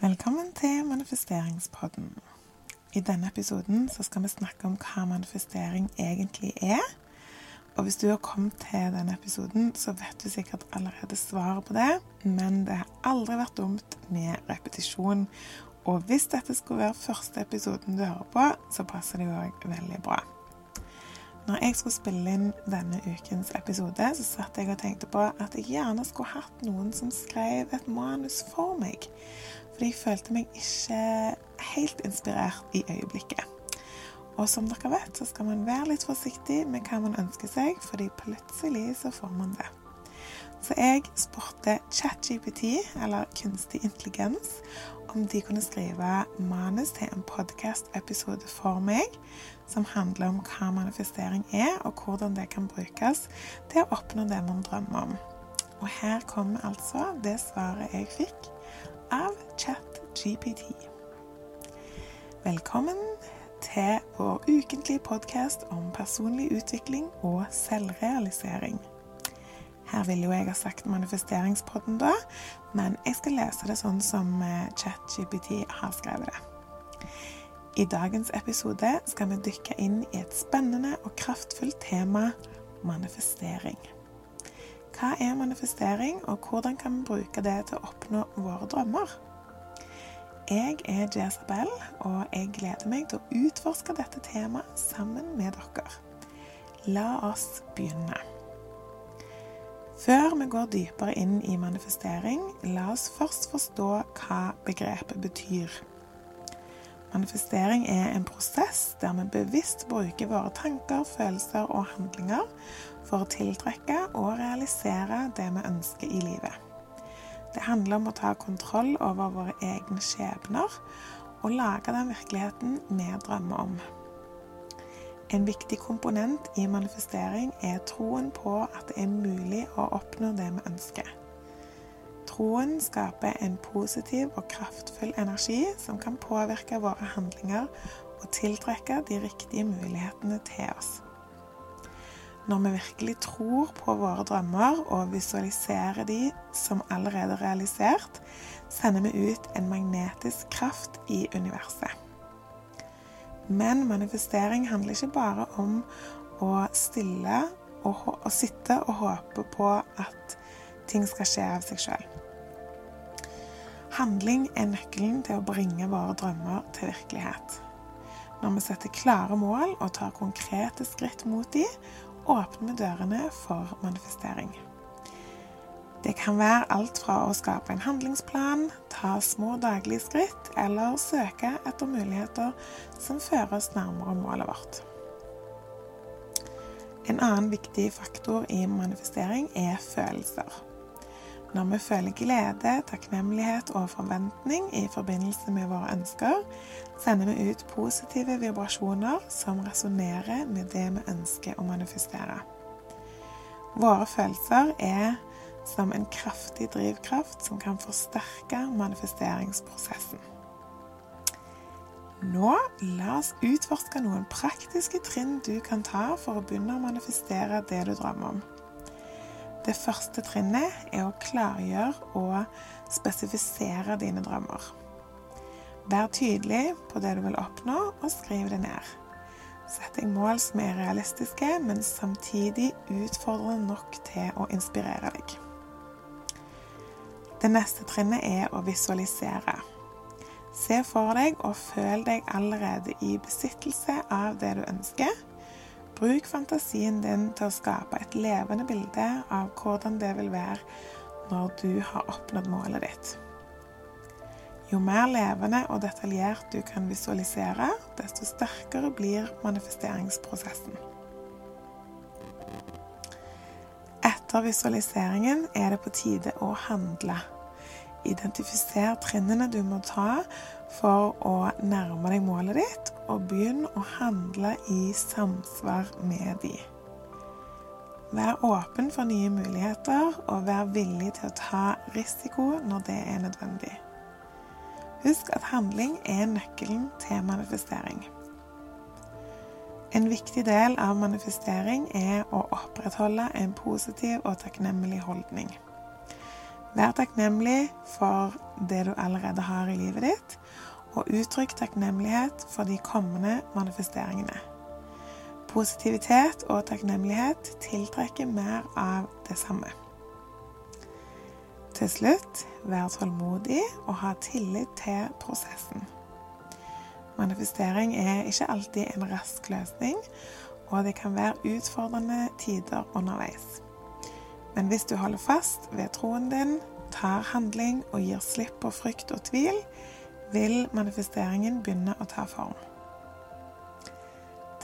Velkommen til manifesteringspodden. I denne episoden skal vi snakke om hva manifestering egentlig er. Og hvis du har kommet til denne episoden, så vet du sikkert allerede svaret på det, men det har aldri vært dumt med repetisjon. Og hvis dette skulle være første episoden du hører på, så passer det òg veldig bra. Når jeg skulle spille inn denne ukens episode, så satt jeg og tenkte på at jeg gjerne skulle hatt noen som skrev et manus for meg. Fordi jeg følte meg ikke helt inspirert i øyeblikket. Og som dere vet, så skal man være litt forsiktig med hva man ønsker seg, fordi plutselig så får man det. Så jeg spurte ChatGPT, eller kunstig intelligens, om de kunne skrive manus til en podkast-episode for meg som handler om hva manifestering er, og hvordan det kan brukes til å oppnå det man drømmer om. Og her kommer altså det svaret jeg fikk av ChatGPT. Velkommen til vår ukentlige podkast om personlig utvikling og selvrealisering. Her ville jo jeg ha sagt manifesteringspodden da, men jeg skal lese det sånn som eh, ChatGPT har skrevet det. I dagens episode skal vi dykke inn i et spennende og kraftfullt tema manifestering. Hva er manifestering, og hvordan kan vi bruke det til å oppnå våre drømmer? Jeg er Jezabel, og jeg gleder meg til å utforske dette temaet sammen med dere. La oss begynne. Før vi går dypere inn i manifestering, la oss først forstå hva begrepet betyr. Manifestering er en prosess der vi bevisst bruker våre tanker, følelser og handlinger for å tiltrekke og realisere det vi ønsker i livet. Det handler om å ta kontroll over våre egne skjebner og lage den virkeligheten vi drømmer om. En viktig komponent i manifestering er troen på at det er mulig å oppnå det vi ønsker. Troen skaper en positiv og kraftfull energi som kan påvirke våre handlinger og tiltrekke de riktige mulighetene til oss. Når vi virkelig tror på våre drømmer og visualiserer de som allerede realisert, sender vi ut en magnetisk kraft i universet. Men manifestering handler ikke bare om å stille og, og sitte og håpe på at ting skal skje av seg sjøl. Handling er nøkkelen til å bringe våre drømmer til virkelighet. Når vi setter klare mål og tar konkrete skritt mot de, åpner vi dørene for manifestering. Det kan være alt fra å skape en handlingsplan, ta små daglige skritt, eller søke etter muligheter som fører oss nærmere målet vårt. En annen viktig faktor i manifestering er følelser. Når vi føler glede, takknemlighet og forventning i forbindelse med våre ønsker, sender vi ut positive vibrasjoner som resonnerer med det vi ønsker å manifestere. Våre følelser er som en kraftig drivkraft som kan forsterke manifesteringsprosessen. Nå la oss utforske noen praktiske trinn du kan ta for å begynne å manifestere det du drømmer om. Det første trinnet er å klargjøre og spesifisere dine drømmer. Vær tydelig på det du vil oppnå, og skriv det ned. Sett deg mål som er realistiske, men samtidig utfordrende nok til å inspirere deg. Det neste trinnet er å visualisere. Se for deg og føl deg allerede i besittelse av det du ønsker. Bruk fantasien din til å skape et levende bilde av hvordan det vil være når du har oppnådd målet ditt. Jo mer levende og detaljert du kan visualisere, desto sterkere blir manifesteringsprosessen. Etter visualiseringen er det på tide å handle. Identifiser trinnene du må ta for å nærme deg målet ditt, og begynn å handle i samsvar med de. Vær åpen for nye muligheter, og vær villig til å ta risiko når det er nødvendig. Husk at handling er nøkkelen til manifestering. En viktig del av manifestering er å opprettholde en positiv og takknemlig holdning. Vær takknemlig for det du allerede har i livet ditt, og uttrykk takknemlighet for de kommende manifesteringene. Positivitet og takknemlighet tiltrekker mer av det samme. Til slutt, vær tålmodig og ha tillit til prosessen. Manifestering er ikke alltid en rask løsning, og det kan være utfordrende tider underveis. Men hvis du holder fast ved troen din, tar handling og gir slipp på frykt og tvil, vil manifesteringen begynne å ta form.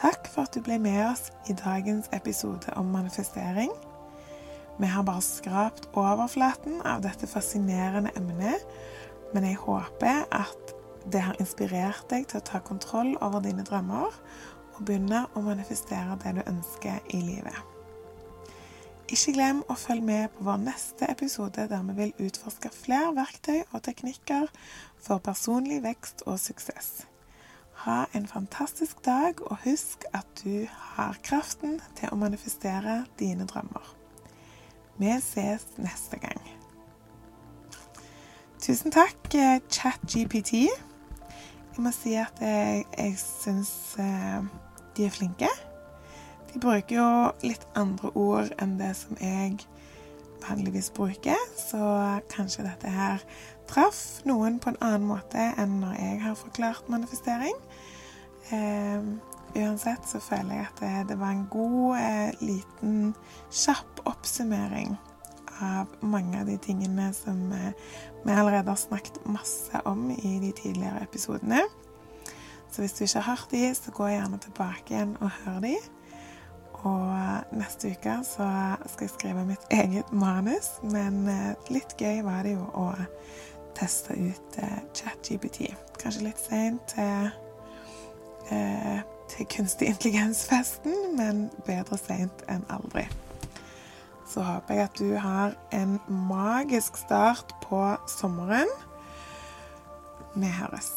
Takk for at du ble med oss i dagens episode om manifestering. Vi har bare skrapt overflaten av dette fascinerende emnet, men jeg håper at det har inspirert deg til å ta kontroll over dine drømmer og begynne å manifestere det du ønsker i livet. Ikke glem å følge med på vår neste episode, der vi vil utforske flere verktøy og teknikker for personlig vekst og suksess. Ha en fantastisk dag, og husk at du har kraften til å manifestere dine drømmer. Vi ses neste gang. Tusen takk, eh, ChatGPT. Jeg må si at jeg, jeg syns eh, de er flinke. De bruker jo litt andre ord enn det som jeg vanligvis bruker, så kanskje dette her traff noen på en annen måte enn når jeg har forklart manifestering. Eh, uansett så føler jeg at det, det var en god, eh, liten, kjapp oppsummering av mange av de tingene som eh, vi allerede har snakket masse om i de tidligere episodene. Så hvis du ikke har hørt de, så gå gjerne tilbake igjen og hør de. Og neste uke så skal jeg skrive mitt eget manus, men eh, litt gøy var det jo å teste ut eh, ChatGPT. Kanskje litt seint til, eh, til kunstig intelligens-festen, men bedre seint enn aldri. Så håper jeg at du har en magisk start på sommeren. Vi høres.